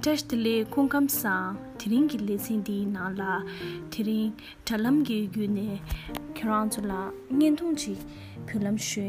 attached le na